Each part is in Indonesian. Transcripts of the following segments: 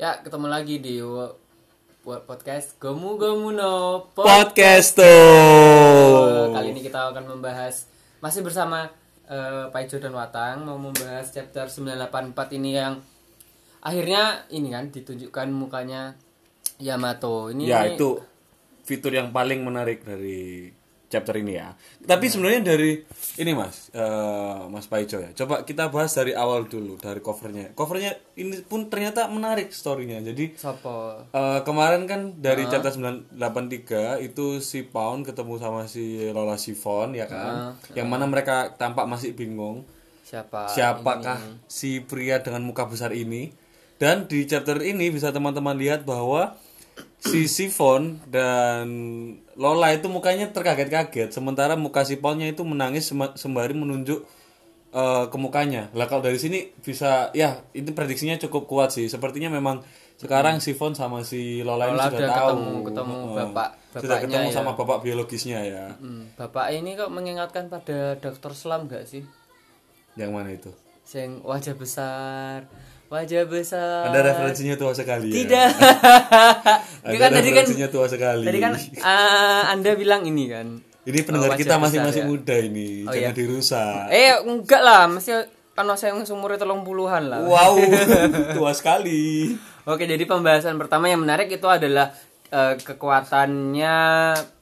Ya, ketemu lagi di podcast Gomu Gomu no Po- Podcast. Kali ini kita akan membahas masih bersama eh, Paijo dan Watang mau membahas chapter 984 ini yang akhirnya ini kan ditunjukkan mukanya Yamato. Ini Ya itu fitur yang paling menarik dari chapter ini ya. Tapi sebenarnya dari ini mas, eh, Mas Paijo ya. Coba kita bahas dari awal dulu dari covernya. Covernya ini pun ternyata menarik storynya. Jadi Sopo. eh, kemarin kan dari chapter 983 itu si Pound ketemu sama si Lola Sifon ya kan. Yang mana mereka tampak masih bingung. Siapa? siapakah si pria dengan muka besar ini dan di chapter ini bisa teman-teman lihat bahwa si Sifon dan Lola itu mukanya terkaget-kaget sementara muka Sifonnya itu menangis sembari menunjuk eh, ke mukanya lah kalau dari sini bisa ya itu prediksinya cukup kuat sih sepertinya memang sekarang Sifon sama si Lola, Lola ini sudah udah tahu ketemu- ketemu Heeh. bapak- sudah ketemu ya. sama bapak biologisnya ya Hmm, Bapak ini kok mengingatkan pada Dr. Slam gak sih? yang mana itu Yang wajah besar, wajah besar. ada referensinya tua sekali ya Tidak. Ada kan tadi kan referensinya tua sekali. tadi kan ah, Anda bilang ini kan. ini pendengar wajah kita masih masih ya. muda ini, Oh, jangan iya. dirusak. Eh enggak lah, masih kan saya umurnya tolong puluhan lah. Wow, tua sekali. Oke, jadi pembahasan pertama yang menarik itu adalah eh, kekuatannya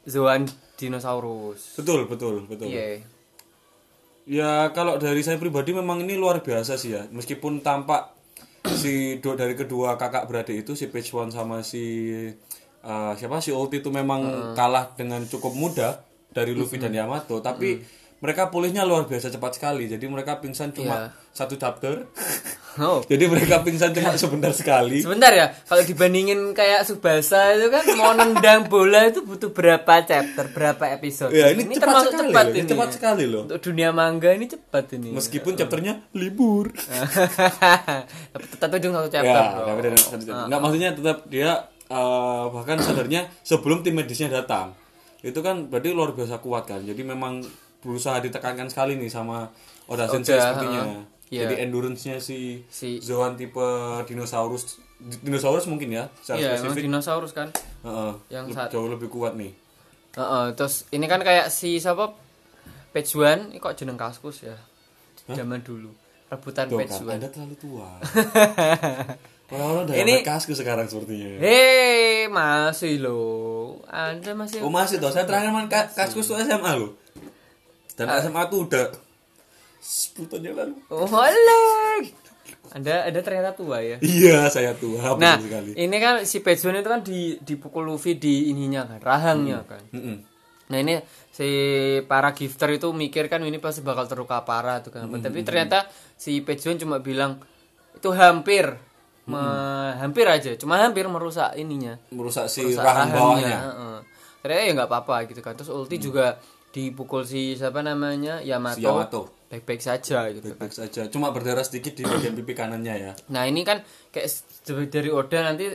Zoan dinosaurus. Betul, betul, betul. Iya. Ya kalau dari saya pribadi memang ini luar biasa sih ya. Meskipun tampak si dua dari kedua kakak beradik itu si Page One sama si eh, siapa? Si Ulti itu memang kalah dengan cukup mudah dari Luffy dan Yamato, tapi mereka pulihnya luar biasa cepat sekali. Jadi mereka pingsan cuma satu chapter. Oh. Jadi mereka pingsan cuma sebentar sekali. Sebentar ya, kalau dibandingin kayak Subasa itu kan mau nendang bola itu butuh berapa chapter, berapa episode. Ya, ini cepat termasuk sekali cepat loh, ini ini. cepat sekali loh. Untuk dunia manga ini cepat ini. Meskipun chapternya libur. Tapi tetap ujung satu chapter. ya, tapi dan- nggak maksudnya tetap dia eh, bahkan sadarnya sebelum tim medisnya datang. Itu kan berarti luar biasa kuat kan. Jadi memang berusaha ditekankan sekali nih sama Oda Sensei sepertinya. Iya. Jadi endurance-nya si, Si- Zoan tipe dinosaurus dinosaurus mungkin ya secara Iya, emang spesifik dinosaurus kan. Heeh, yang lebih- saat- jauh lebih kuat nih. Heeh, terus ini kan kayak si siapa? Page One, ini kok jeneng kaskus ya. Zaman dulu. Rebutan Tuh Page kan, One. Anda terlalu tua. Orang-orang udah Ini- ini... kasku sekarang sepertinya. Hei, masih loh. Anda masih Oh masih toh, saya terakhir main ka- kaskus tuh SMA loh. Dan SMA tuh udah 10 tahun yang lalu. Oh, alah. Anda Anda ternyata tua ya. Iya, saya tua Nah, sekali. ini kan si Pejun itu kan di dipukul Luffy di ininya kan, rahangnya kan. Mm-mm. Nah, ini si para gifter itu mikir kan ini pasti bakal terluka parah tuh kan. Tapi ternyata si Pejun cuma bilang itu hampir me- hampir aja, cuma hampir merusak ininya. Merusak si merusak rahang bawahnya. heeh. Ternyata ya nggak apa-apa gitu kan. Terus ulti juga dipukul si siapa namanya Yamato. Si Yamato. Baik-baik saja gitu kan. Baik saja, cuma berdarah sedikit di bagian pipi kanannya ya. Nah ini kan kayak dari Oda nanti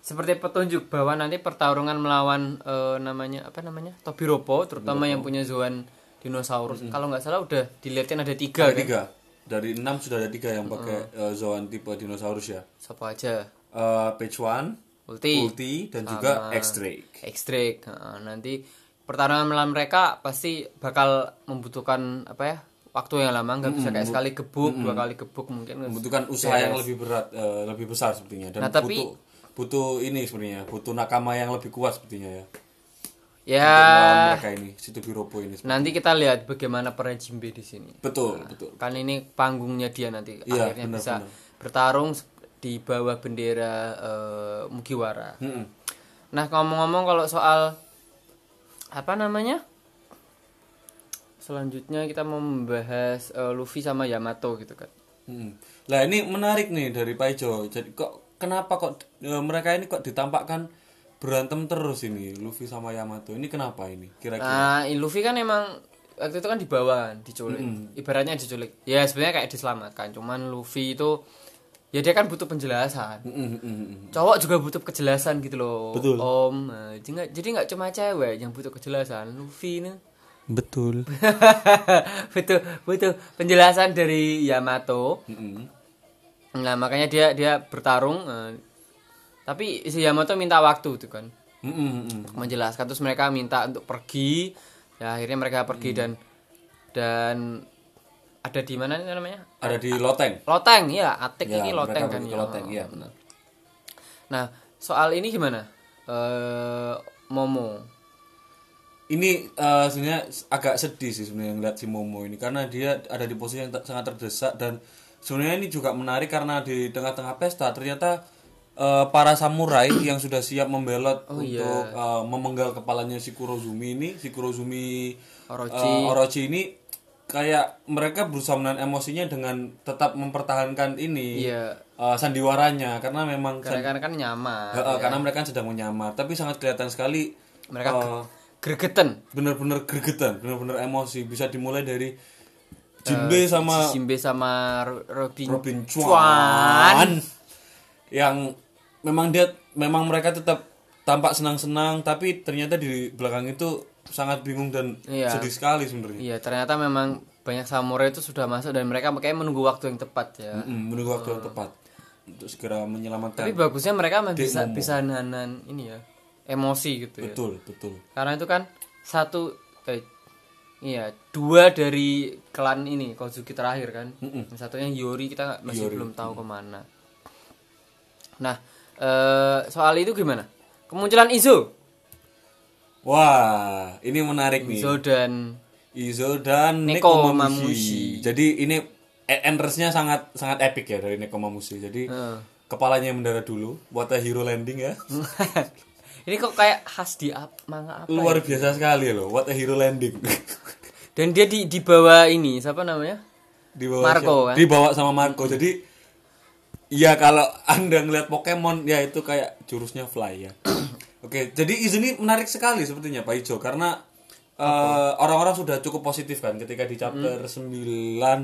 seperti petunjuk bahwa nanti pertarungan melawan eh, namanya apa namanya Tobiropo terutama yang punya Zoan dinosaurus kalau nggak salah udah dilihatin ada tiga Ada kan tiga. Dari enam sudah ada tiga yang pakai eh, Zoan tipe dinosaurus ya. siapa aja Eh, Page One, Ulti Ulti, dan juga X-Drake. X-Drake Heeh, nanti pertarungan melawan mereka pasti bakal membutuhkan apa ya waktu yang lama nggak bisa kayak sekali gebuk dua kali gebuk mungkin Membutuhkan usaha yang lebih berat, eh, lebih besar sepertinya. Dan Nah, tapi- butuh butuh ini sebenarnya, butuh nakama yang lebih kuat sepertinya ya. ya mereka ini, si Tobiropo ini. nanti kita lihat bagaimana peran Jimbe di sini Betul, betul. kan ini panggungnya dia nanti Iya, akhirnya benar, bisa benar. bertarung di bawah bendera eh, Mugiwara. Mm-mm. Nah ngomong-ngomong kalau soal apa namanya? Selanjutnya kita mau membahas eh, Luffy sama Yamato gitu kan. Hmm. Lah ini menarik nih dari Paijo. Jadi kok kenapa kok e, mereka ini kok ditampakkan berantem terus ini Luffy sama Yamato. Ini kenapa ini? Kira-kira. Nah Luffy kan emang waktu itu kan di bawah kan, diculik. Ibaratnya diculik. Ya sebenarnya kayak diselamatkan. Cuman Luffy itu ya dia kan butuh penjelasan. Mm, mm, mm, mm. cowok juga butuh kejelasan gitu loh Betul. om Nah, jadi nggak jadi nggak cuma cewek yang butuh kejelasan Luffy ini Betul. butuh butuh penjelasan dari Yamato Mm, mm. nah makanya dia dia bertarung eh, tapi si Yamato minta waktu tuh kan Mm, mm, mm. untuk menjelaskan terus mereka minta untuk pergi ya akhirnya mereka pergi dan dan ada di mana ini namanya Ada di loteng. loteng ya atik Ya, ini loteng kan ya loteng, iya benar. nah soal ini gimana eh Momo Ini eh, sebenarnya agak sedih sih sebenarnya ngeliat si Momo ini karena dia ada di posisi yang sangat terdesak dan sebenarnya ini juga menarik karena di tengah-tengah pesta ternyata eh, para samurai yang sudah siap membelot Oh, untuk iya. eh, memenggal kepalanya si Kurozumi ini, si Kurozumi Orochi. eh, Orochi ini kayak mereka berusaha menahan emosinya dengan tetap mempertahankan ini iya. eh, sandiwaranya. Karena memang karena kan kan nyamar Heeh, karena mereka kan sedang menyamar. Tapi sangat kelihatan sekali mereka eh, gregetan. bener-bener gregetan, bener-bener emosi. Bisa dimulai dari Jinbe sama Simbe sama Ro- Robin, Robin Chuan. Chuan. Yang memang dia memang mereka tetap tampak senang-senang tapi ternyata di belakang itu sangat bingung dan Iya. sedih sekali sebenarnya. Iya, ternyata memang banyak samurai itu sudah masuk dan mereka kayak menunggu waktu yang tepat ya. Mm, menunggu waktu yang tepat untuk segera menyelamatkan. Tapi bagusnya mereka bisa Momo. bisa nahan ini ya, emosi gitu ya. betul, betul. Karena itu kan satu eh, iya, dua dari klan ini Kozuki terakhir kan. Yang satunya Yori kita masih belum tahu ke mana. Nah, eh, soal itu gimana? Kemunculan Izo. Wah, ini menarik nih. Izo dan Izo dan Neko. Mamushi. Jadi ini e- endersnya sangat sangat epic ya dari Nekomamushi. Jadi kepalanya yang mendarat dulu, a hero landing ya. ini kok kayak khas di ap, manga apa? Luar biasa sekali loh, what a hero landing. Dan dia di di bawah ini siapa namanya? Dibawa Marco, siapa? kan? Dibawa sama Marco. Jadi ya kalau Anda ngeliat Pokemon ya itu kayak jurusnya fly ya. Oke, jadi Izo ini menarik sekali sepertinya Pak Ijo karena eh, orang-orang sudah cukup positif kan ketika di chapter 9 9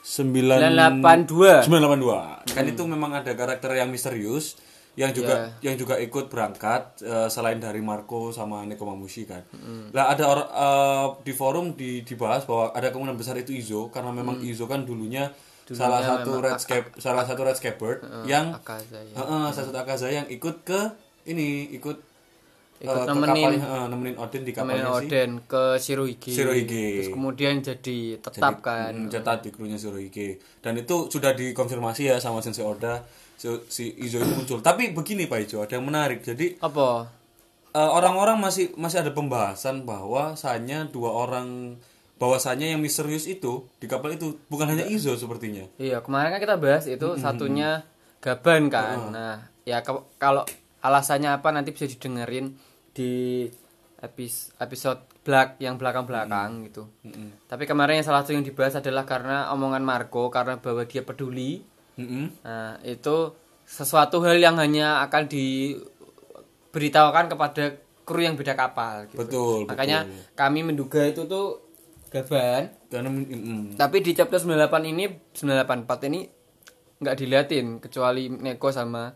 982. 982. Kan itu memang ada karakter yang misterius yang juga yang juga ikut berangkat eh, selain dari Marco sama Nekomamushi kan. Lah ada orang eh, di forum di dibahas bahwa ada kemungkinan besar itu Izo karena memang Izo kan dulunya, salah satu red scape salah satu red scabbard yang Akaza ya. Heeh, salah satu Akaza yang ikut ke ini ikut Ikut ke nemenin- kapalnya, eh, nemenin Odin di kapalnya si Oden ke Shirohige. Shirohige. Terus kemudian jadi tetap kan. mencetak di krunya Shirohige dan itu sudah dikonfirmasi ya sama Sensei Oda si, si Izo itu muncul tapi begini Pak Ijo ada yang menarik jadi Apa? eh, orang-orang masih masih ada pembahasan bahwasanya dua orang bahwasanya yang misterius itu di kapal itu bukan hanya Izo sepertinya Iya, kemarin kan kita bahas itu satunya Gaban kan. Nah, ya ke- kalau alasannya apa nanti bisa didengerin di epis episode black yang belakang-belakang gitu. Tapi kemarin yang salah satu yang dibahas adalah karena omongan Marco karena bahwa dia peduli. Mm-mm. Nah, itu sesuatu hal yang hanya akan diberitahukan kepada kru yang beda kapal gitu. betul Makanya kami menduga itu tuh Gaban karena mm, tapi di chapter 98 ini 984 ini nggak diliatin kecuali Neko sama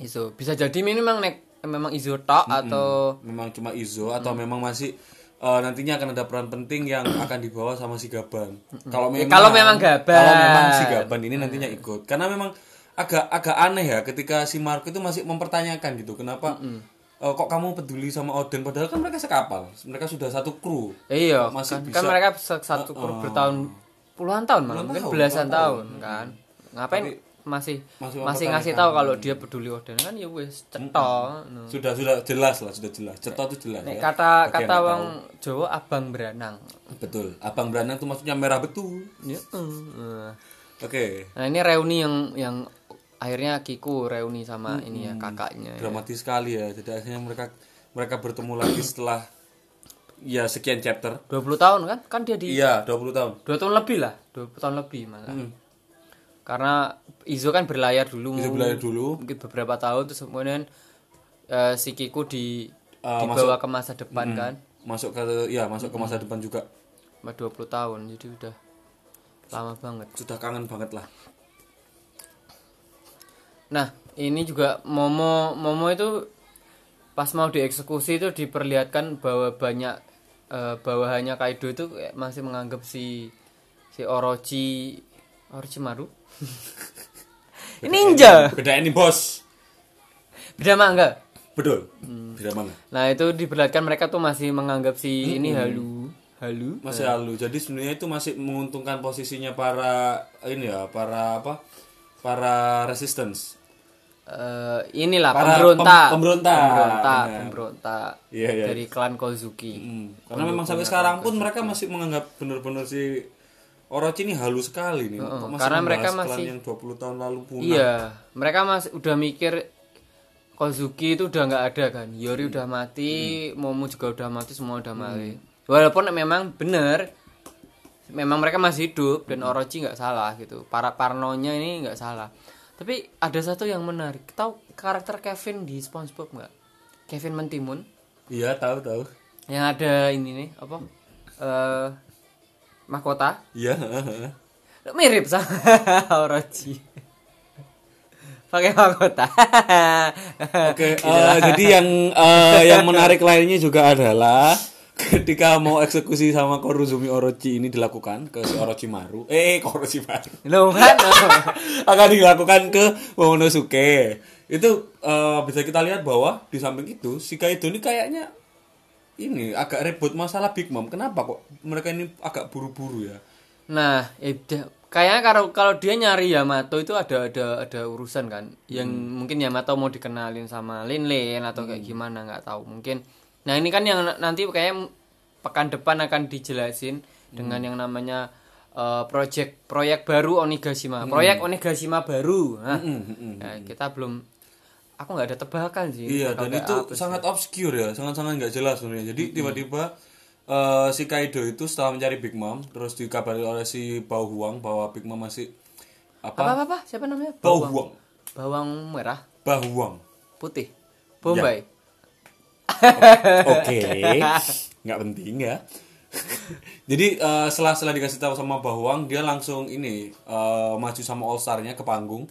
Izo. Bisa jadi ini memang Nek, memang Izo tok atau memang cuma Izo atau memang masih eh, nantinya akan ada peran penting yang akan dibawa sama si Gaban. Kalau memang kalau memang Gaban. Kalau memang si Gaban ini nantinya ikut. Karena memang agak agak aneh ya ketika si Marco itu masih mempertanyakan gitu. Kenapa eh, kok kamu peduli sama Odin padahal kan mereka sekapal. Mereka sudah satu kru. iya Masih kan, bisa. kan mereka satu kru bertahun puluhan tahun malah mungkin tahun, belasan puluhan tahun kan. Ngapain masih masih masih, ngasih tahu kalau dia peduli Odin kan ya wis cetok. no. Sudah sudah jelas lah, sudah jelas. Cetok itu jelas Nek ya. kata Bagi kata wong Jawa abang beranang. Betul. Abang Beranang itu maksudnya merah betul. Ya, eh. Oke. Nah ini reuni yang yang akhirnya Kiku reuni sama ini ya kakaknya. ya. dramatis sekali ya jadi akhirnya mereka mereka bertemu lagi setelah ya sekian chapter 20 tahun kan? Kan dia di iya 20 tahun dua tahun lebih lah, 20 tahun lebih malah. Karena Izo kan berlayar dulu. Izo berlayar dulu. Mungkin beberapa tahun terus kemudian eh, si Kiku di Eh, dibawa ke masa depan kan. masuk ke ya masuk ke masa depan juga Cuma 20 tahun. Jadi udah lama banget. sudah kangen banget lah Nah, ini juga Momo Momo itu pas mau dieksekusi itu diperlihatkan bahwa banyak eh, bawahannya Kaido itu masih menganggap si si Orochi Orochimaru. Ninja. beda ini bos. Beda mangga betul. Hmm. beda mana nah itu diperlihatkan mereka tuh masih menganggap si ini halu halu. Masih halu. Jadi sebenarnya itu masih menguntungkan posisinya para ini ya para apa? Para resistance. Eh, inilah Para pemberontak. pem- pemberontak, pemberontak benar. pemberontak Iya, iya. dari klan Kozuki. Hmm, karena memang sampai sekarang pun mereka masih menganggap benar-benar si Orochi ini halus sekali nih Kok masih karena mereka masih- yang 20 tahun lalu punah Iya, mereka masih udah mikir Kozuki itu udah nggak ada kan. Yori udah mati, Momo juga udah mati, semua udah mati. Walaupun memang bener, memang mereka masih hidup dan Orochi nggak salah gitu. Para parnonya ini nggak salah. Tapi ada satu yang menarik. Tahu karakter Kevin di SpongeBob nggak? Kevin Mentimun iya tahu tahu yang ada ini nih apa? Eh mahkota iya mirip sama Orochi. Pakai mahkota. Oke, eh, jadi yang eh, yang menarik lainnya juga adalah ketika mau eksekusi sama Koruzumi Orochi ini dilakukan ke si Orochimaru, eh ke Orochimaru Loh kan? akan dilakukan ke Momonosuke. Itu eh, bisa kita lihat bahwa di samping itu si Kaido ini kayaknya ini agak ribut masalah Big Mom. Kenapa kok mereka ini agak buru-buru ya? Nah, itu kayaknya kalau kalau dia nyari Yamato itu ada ada ada urusan kan. Yang mungkin Yamato mau dikenalin sama Lin Lin atau kayak gimana nggak tahu. Mungkin. Nah, ini kan yang nanti kayak pekan depan akan dijelasin dengan yang namanya eh, project proyek baru Onigashima. Proyek Onigashima baru. Nah, nah, kita belum aku nggak ada tebakan sih. Iya, dan itu apa sih. sangat obscure ya, sangat-sangat nggak jelas sebenarnya. Jadi tiba-tiba eh, si Kaido itu setelah mencari Big Mom, terus dikabari oleh si Bao Huang bahwa Big Mom masih apa apa? apa apa? Siapa namanya? Bao Huang. Bawang merah, Bao Huang. putih. Bombay. Oke, nggak penting ya. Jadi eh, setelah setelah dikasih tahu sama Bahuang, dia langsung ini eh, maju sama All Star-nya ke panggung.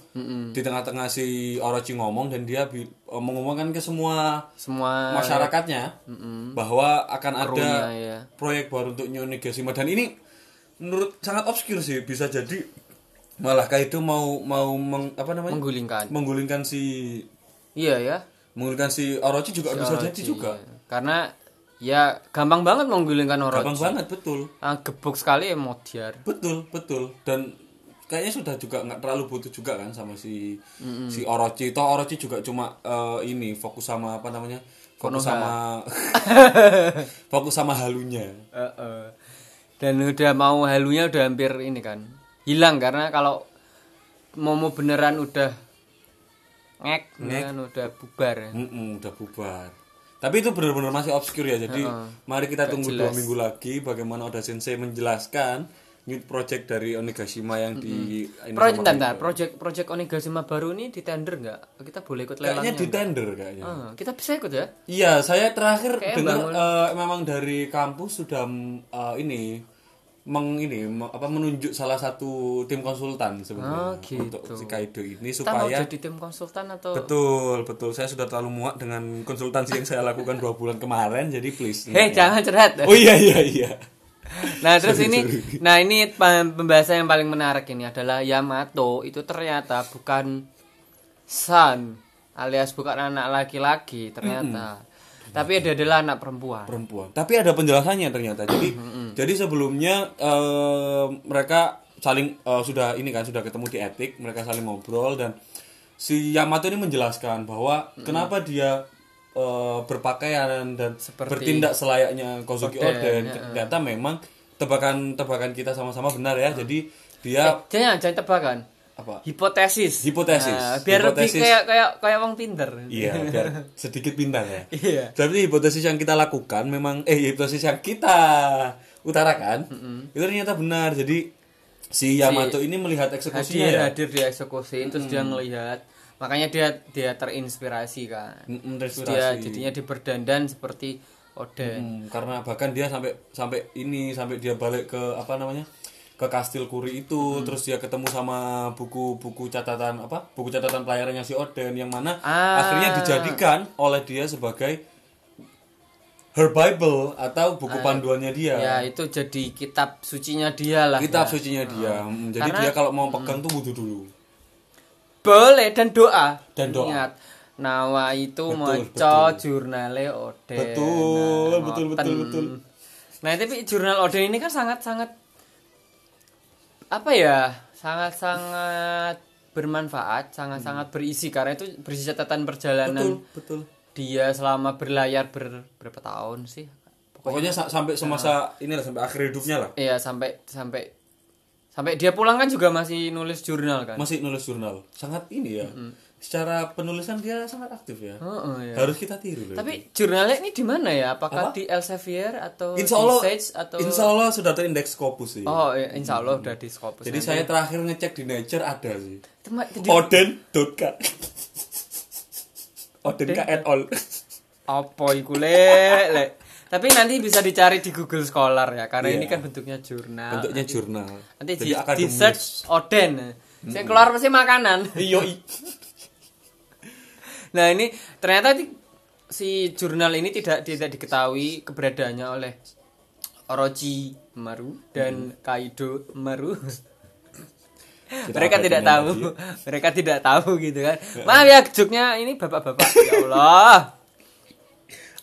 Di tengah-tengah si Orochi ngomong dan dia bi- eh, mengumumkan ke semua Semua masyarakatnya bahwa akan ada Krunya, ya. proyek baru untuk Nyonigashima dan ini menurut sangat obscure sih bisa jadi malah kayak itu mau mau meng- apa namanya menggulingkan. menggulingkan si Iya ya. menggulingkan si Orochi juga bisa jadi Orochi, juga iya. Karena ya gampang banget menggulingkan Orochi. gampang banget betul. Ah, gebuk sekali ya Modiar. betul betul. Dan kayaknya sudah juga nggak terlalu butuh juga kan sama si si Orochi. Toh Orochi juga cuma eh, ini fokus sama apa namanya? Fokus sama fokus sama halunya. Dan udah mau halunya udah hampir ini kan. Hilang. Karena kalau Momo beneran udah ngek, kan udah bubar ya. Mm-mm, udah bubar tapi itu benar-benar masih obscure ya jadi mari kita tunggu dua minggu lagi bagaimana Oda Sensei menjelaskan new project dari Onigashima yang di ini Project sama- bentar, project project Onigashima baru ini di tender nggak? Kita boleh ikut kayaknya lelangnya? di tender kayaknya Ah, kita bisa ikut ya? Iya, saya terakhir dengar eh, memang dari kampus sudah mm, eh, ini meng ini apa menunjuk salah satu tim konsultan sebenarnya Oh, gitu. untuk si Kaido ini Kita mau supaya jadi tim konsultan atau betul betul. Saya sudah terlalu muak dengan konsultansi yang saya lakukan dua bulan kemarin jadi please. Eh, jangan curhat. oh iya iya iya. Nah terus ini, nah ini pem- pembahasan yang paling menarik ini adalah Yamato itu ternyata bukan son alias bukan anak laki-laki ternyata, tapi dia adalah anak perempuan. perempuan. Tapi ada penjelasannya ternyata. Jadi jadi sebelumnya eh, mereka saling eh, sudah ini kan sudah ketemu di etik mereka saling ngobrol dan si Yamato ini menjelaskan bahwa kenapa dia eh, berpakaian dan bertindak selayaknya Kozuki Oden ternyata memang tebakan-tebakan kita sama-sama benar ya. Jadi dia Jangan jangan tebakan. Apa Hipotesis. Hipotesis. Nah, biar lebih Hipotesis. kayak kayak kayak wong pinter. Iya, biar sedikit pintar ya. Iya. Tapi hipotesis yang kita lakukan memang eh hipotesis yang kita utarakan itu ternyata benar. Jadi si Yamato ini melihat eksekusinya Hadir ya. hadir di eksekusi terus dia ngelihat makanya dia dia terinspirasi kan. Terus terinspirasi. dia jadinya dia berdandan seperti Oden. Hmm, karena bahkan dia sampai sampai ini sampai dia balik ke apa namanya? Ke kastil Kuri itu terus dia ketemu sama buku-buku catatan apa buku catatan pelayarannya si Oden yang mana Ah. akhirnya dijadikan oleh dia sebagai her Bible atau buku panduannya dia Ya itu jadi kitab sucinya dia lah. kitab ya. sucinya dia Hmm, jadi Karena- dia kalau mau pegang tuh wudhu dulu Boleh dan doa. Dan doa. Ingat, Nawa itu moco jurnale Oden. Betul, Nah, betul, betul, betul. Nah, tapi jurnal Oden ini kan sangat-sangat apa ya? Sangat-sangat bermanfaat, sangat-sangat berisi karena itu berisi catatan perjalanan betul betul dia selama berlayar ber, berapa tahun sih? pokoknya sa- sampai semasa inilah sampai akhir hidupnya lah Iya, sampai sampai sampai dia pulang kan juga masih nulis jurnal kan? masih nulis jurnal sangat ini ya secara penulisan dia sangat aktif ya Oh, iya. harus kita tiru loh Tapi jurnalnya ini di mana ya? Apakah di Elsevier atau Insya di Allah, Sage atau Insya Allah sudah terindeks Scopus sih. Oh, iya, insya Allah udah di Scopus. Jadi saya terakhir ngecek di Nature ada sih. Tema- di- Oden.k Oden K et al. apa iku le, le. Tapi nanti bisa dicari di Google Scholar ya, karena Iya. ini kan bentuknya jurnal. Bentuknya jurnal. nanti Jadi di, di search Oden. Saya keluar pasti makanan. Iya, i. Nah ini ternyata si jurnal ini tidak tidak diketahui keberadaannya oleh Orochi Maru dan Kaido Maru. mereka abaikan tidak tahu, mereka tidak tahu gitu kan. Maaf ya joknya ini bapak-bapak ya Allah.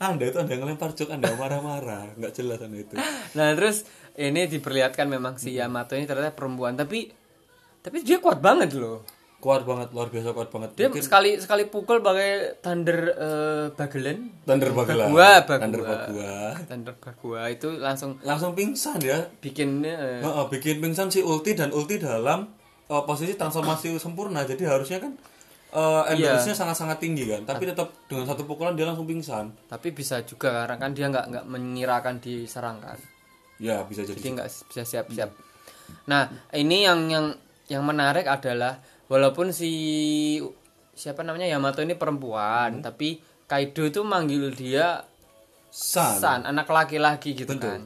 Anda itu Anda ngelempar jok Anda marah-marah, nggak jelas Anda itu. Nah terus ini diperlihatkan memang si Yamato ini ternyata perempuan tapi tapi dia kuat banget loh. Kuat banget, luar biasa kuat banget. Dia Mungkin sekali sekali pukul pakai thunder eh, bagelen. Thunder Bagela. Bagua, bagua. Thunder Bagua. Thunder bagua itu langsung Langsung pingsan ya. bikin eh, Heeh, bikin pingsan si ulti dan ulti dalam eh, posisi transformasi sempurna. Jadi harusnya kan Iya. endurance-nya sangat-sangat tinggi kan. Tapi tetap dengan satu pukulan dia langsung pingsan. tapi bisa juga karena kan dia nggak nggak mengirakan diserang kan Ya, bisa jadi. jadi nggak bisa siap-siap nah ini yang yang yang menarik adalah walaupun si siapa namanya Yamato ini perempuan tapi Kaido itu manggil dia San. San anak laki-laki gitu Betul. kan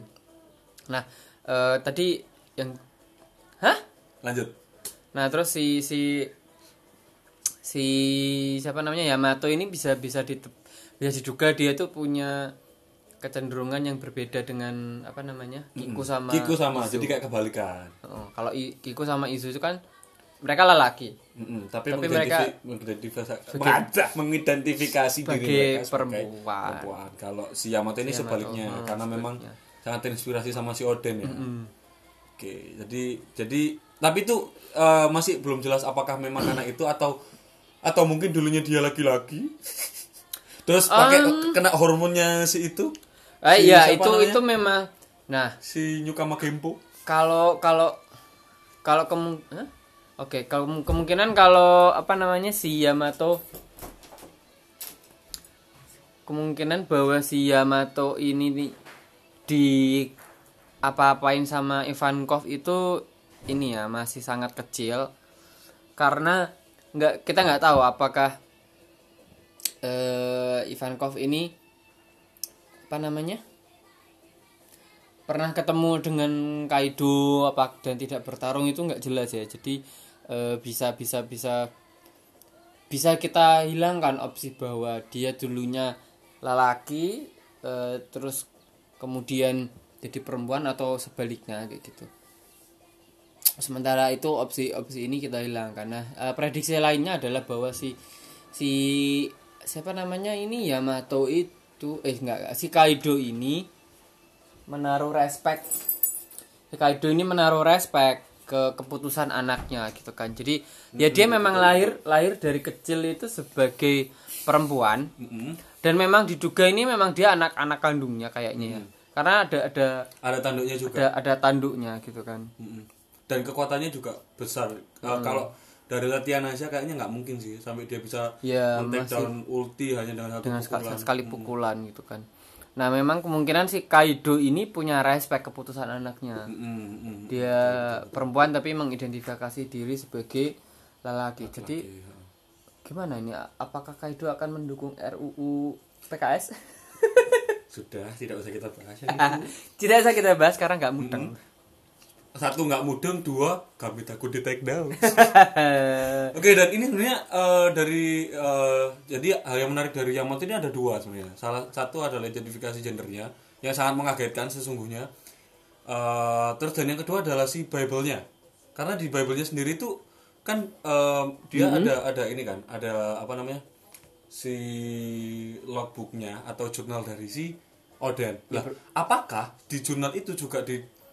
nah eh, tadi yang hah Lanjut. Nah, terus si si si siapa namanya Yamato ini bisa bisa di bisa diduga dia tuh punya kecenderungan yang berbeda dengan apa namanya? Kiku sama Kiku sama, jadi kayak kebalikan. Oh, kalau I- Kiku sama Izu itu kan mereka lelaki Mm-mm, tapi, Tapi mengidentifi- mengidentifikasi, mengidentifikasi diri mereka sebagai perempuan. perempuan. Kalau si Yamato ini sebaliknya, oh, karena memang sangat terinspirasi sama si Oden ya. Oke, jadi jadi tapi itu eh, masih belum jelas apakah memang anak itu atau atau mungkin dulunya dia laki-laki. Terus pakai kena hormonnya si itu, Ah Si iya, itu namanya? itu memang nah, si Nyukama Kempo. kalau kalau kalau kemu Hah? Oke, kalau kemungkinan kalau apa namanya si Yamato kemungkinan bahwa si Yamato ini di apa-apain sama Ivankov itu ini ya masih sangat kecil. Karena nggak kita nggak tahu apakah eh Ivankov ini apa namanya pernah ketemu dengan Kaido apa dan tidak bertarung itu nggak jelas ya. Jadi eh, bisa bisa bisa bisa kita hilangkan opsi bahwa dia dulunya lelaki eh, terus kemudian jadi perempuan atau sebaliknya kayak gitu. Sementara itu opsi opsi ini kita hilangkan. Nah eh, prediksi lainnya adalah bahwa si si siapa namanya ini Yamato itu eh enggak si Kaido ini menaruh respect. Si Kaido ini menaruh respect ke keputusan anaknya gitu kan. Jadi ya dia memang lahir lahir dari kecil itu sebagai perempuan. Dan memang diduga ini memang dia anak-anak kandungnya kayaknya ya. Karena ada ada Ada tanduknya juga. ada ada tanduknya gitu kan. Dan kekuatannya juga besar. Uh, Kalau dari latihan aja kayaknya nggak mungkin sih sampai dia bisa Ya, down ulti hanya dengan satu dengan sekali, pukulan. sekali pukulan gitu kan nah memang kemungkinan si Kaido ini punya respect keputusan anaknya Mm-mm, mm-mm. dia perempuan tapi mengidentifikasi diri sebagai lelaki jadi gimana ini apakah Kaido akan mendukung RUU PKS Sudah, tidak usah kita bahas. ya. tidak usah kita bahas karena nggak mudeng Satu nggak mudeng, dua kami takut di take down. Oke dan ini sebenarnya eh, dari eh, jadi hal yang menarik dari Yamato ini ada dua sebenarnya. Salah satu adalah identifikasi gendernya yang sangat mengagetkan sesungguhnya. Eh, terus dan yang kedua adalah si Bible-nya. Karena di Bible-nya sendiri itu kan eh, dia ada ada ini kan, ada apa namanya? si logbooknya atau jurnal dari si Oden. Lah, apakah di jurnal itu juga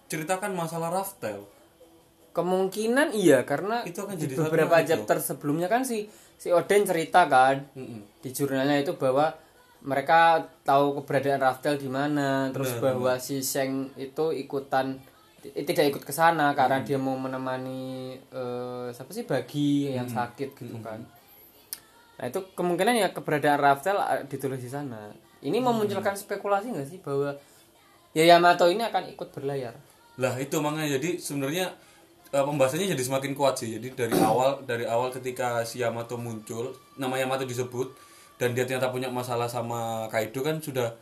diceritakan masalah Raftel? Kemungkinan iya karena Itu akan di jadi beberapa yang itu. chapter sebelumnya kan si si Oden cerita kan Mm-mm. di jurnalnya itu bahwa mereka tahu keberadaan Raftel di mana, terus bahwa si Sheng itu ikutan tidak ikut ke sana karena dia mau menemani eh, siapa sih bagi yang sakit gitu kan. Nah itu kemungkinan ya keberadaan Raftel eh, ditulis di sana. Ini memunculkan spekulasi nggak sih bahwa ya Yamato ini akan ikut berlayar? Lah itu makanya jadi sebenarnya eh, pembahasannya jadi semakin kuat sih. Jadi dari awal dari awal ketika si Yamato muncul, nama Yamato disebut dan dia ternyata punya masalah sama Kaido kan sudah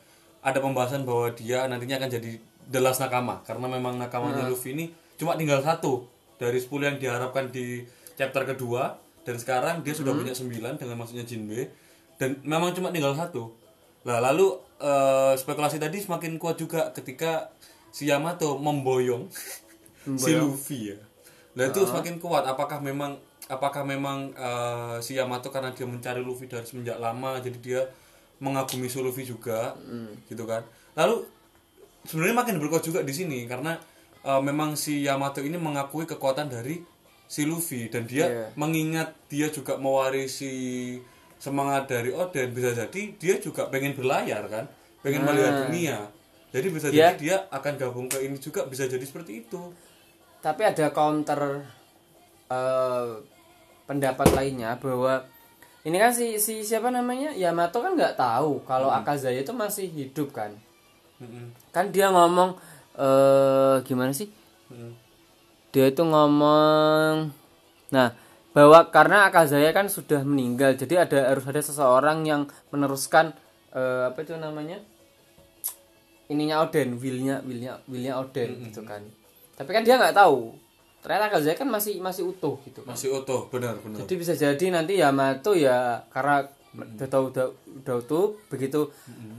ada pembahasan bahwa dia nantinya akan jadi the last nakama karena memang nakamanya Luffy ini cuma tinggal satu dari 10 yang diharapkan di chapter kedua dan sekarang dia sudah punya 9 dengan maksudnya Jinbe dan memang cuma tinggal satu. Lah lalu eh, spekulasi tadi semakin kuat juga ketika si Yamato memboyong si Luffy ya. Lah itu semakin kuat. Apakah memang apakah memang eh, si Yamato karena dia mencari Luffy dari semenjak lama jadi dia mengagumi si Luffy juga gitu kan. Lalu sebenarnya makin berkuat juga di sini karena eh, memang si Yamato ini mengakui kekuatan dari si Luffy dan dia Iya. mengingat dia juga mewarisi semangat dari Oden bisa jadi dia juga pengen berlayar kan? Pengen melihat dunia jadi bisa jadi dia akan gabung ke ini juga bisa jadi seperti itu Tapi ada counter eh, pendapat lainnya bahwa ini kan si, si siapa namanya Yamato kan nggak tahu kalau Akazaya itu masih hidup kan. Mm-mm. Kan dia ngomong eh gimana sih? Mm. Dia itu ngomong nah bahwa karena Akazaya kan sudah meninggal jadi ada harus ada seseorang yang meneruskan eh, apa itu namanya ininya Oden willnya willnya willnya Oden gitu kan. Tapi kan dia nggak tahu. Ternyata Akazaya kan masih masih utuh gitu kan. Masih utuh benar benar. Jadi bisa jadi nanti Yamato ya karena udah tahu udah, udah utuh begitu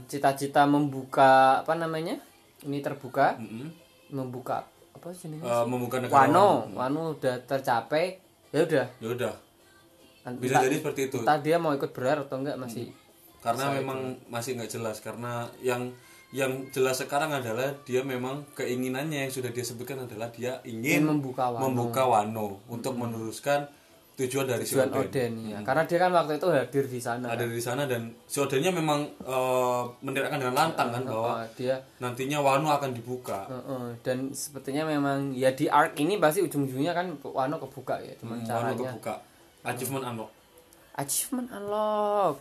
cita-cita membuka apa namanya ini terbuka Mm-mm. membuka apa sih ini Eh, membuka negara Wano. Wano. Udah tercapai ya udah. Ya udah. Bisa jadi seperti itu. entah dia mau ikut berlayar atau enggak masih karena memang masih nggak jelas karena yang yang jelas sekarang adalah dia memang keinginannya yang sudah dia sebutkan adalah dia ingin membuka Wano. membuka Wano untuk meneruskan tujuan dari si tujuan Oden. Oden ya. Karena dia kan waktu itu hadir di sana ada di sana dan si Odennya memang eh, meneriakkan dengan lantang kan bahwa Oh, dia nantinya Wano akan dibuka. Heeh, dan sepertinya memang ya di arc ini pasti ujung-ujungnya kan Wano kebuka ya cuman Wano caranya. kebuka. Achievement unlock. Achievement unlock.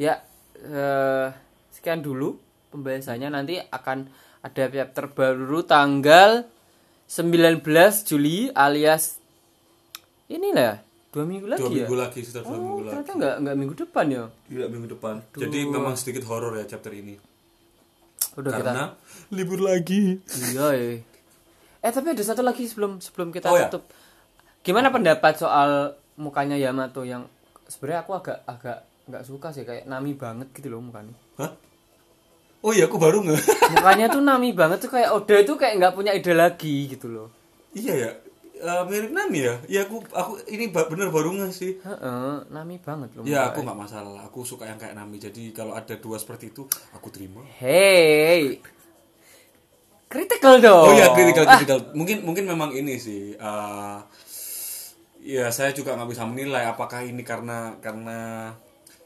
Ya eh, sekian dulu pembahasannya nanti akan ada chapter baru tanggal 19 Juli alias inilah ya, dua minggu lagi dua ya? minggu lagi setelah dua oh minggu lagi. ternyata nggak nggak minggu depan ya? Tidak minggu depan. Jadi memang sedikit horor ya chapter ini. Udah kita karena libur lagi. Iya eh. eh tapi ada satu lagi sebelum sebelum kita Oh, ya. tutup. Gimana pendapat soal mukanya Yamato yang sebenarnya aku agak agak nggak suka sih kayak nami banget gitu loh mukanya. Hah? Oh iya aku baru nge mukanya tuh nami banget tuh kayak Oda itu kayak nggak punya ide lagi gitu loh. Iya ya Eh, mirip Nami ya. Iya aku aku ini bener baru nge sih. Heeh, nami banget loh ya mukanya. aku nggak masalah. Aku suka yang kayak Nami. Jadi kalau ada dua seperti itu aku terima. Hey critical dong. Oh iya critical critical. Mungkin mungkin memang ini sih eh, ya saya juga nggak bisa menilai apakah ini karena karena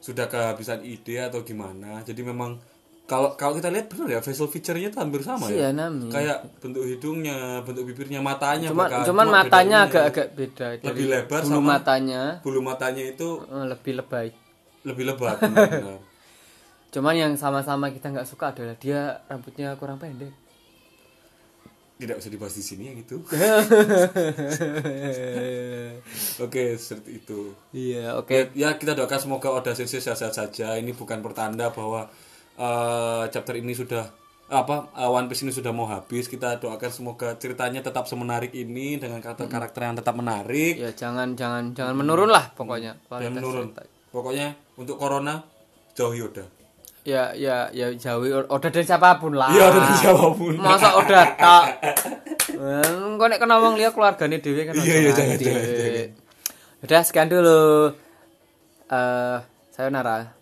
sudah kehabisan ide atau gimana. Jadi memang kalau kalau kita lihat benar ya facial feature-nya tuh hampir sama Iya, ya. Nami. kayak bentuk hidungnya bentuk bibirnya matanya cuman bahkan. cuman Cuma matanya agak-agak beda. Dari lebih lebar bulu sama- matanya. bulu matanya itu eh, lebih lebay. lebih lebat benar-benar. cuman yang sama-sama kita nggak suka adalah dia rambutnya kurang pendek. Tidak usah dibahas di sini yang itu. Oke seperti itu. Iya oke. Ya kita doakan semoga Oda Sensei sehat-sehat saja. Ini bukan pertanda bahwa eh, chapter ini sudah apa eh, One Piece ini sudah mau habis. Kita doakan semoga ceritanya tetap semenarik ini dengan karakter-karakter yang tetap menarik. Ya jangan jangan jangan menurun lah pokoknya kualitas menurun. cerita. pokoknya untuk corona jauhi Oda. Ya ya ya jauhi Oda dari siapa pun lah. Iya, Oda dari siapa pun. masa Oda tak? Kok nek kena wong liya keluargane dhewe kan Iya, iya, jangan, jangan, jangan. udah sekian dulu. Eh sayonara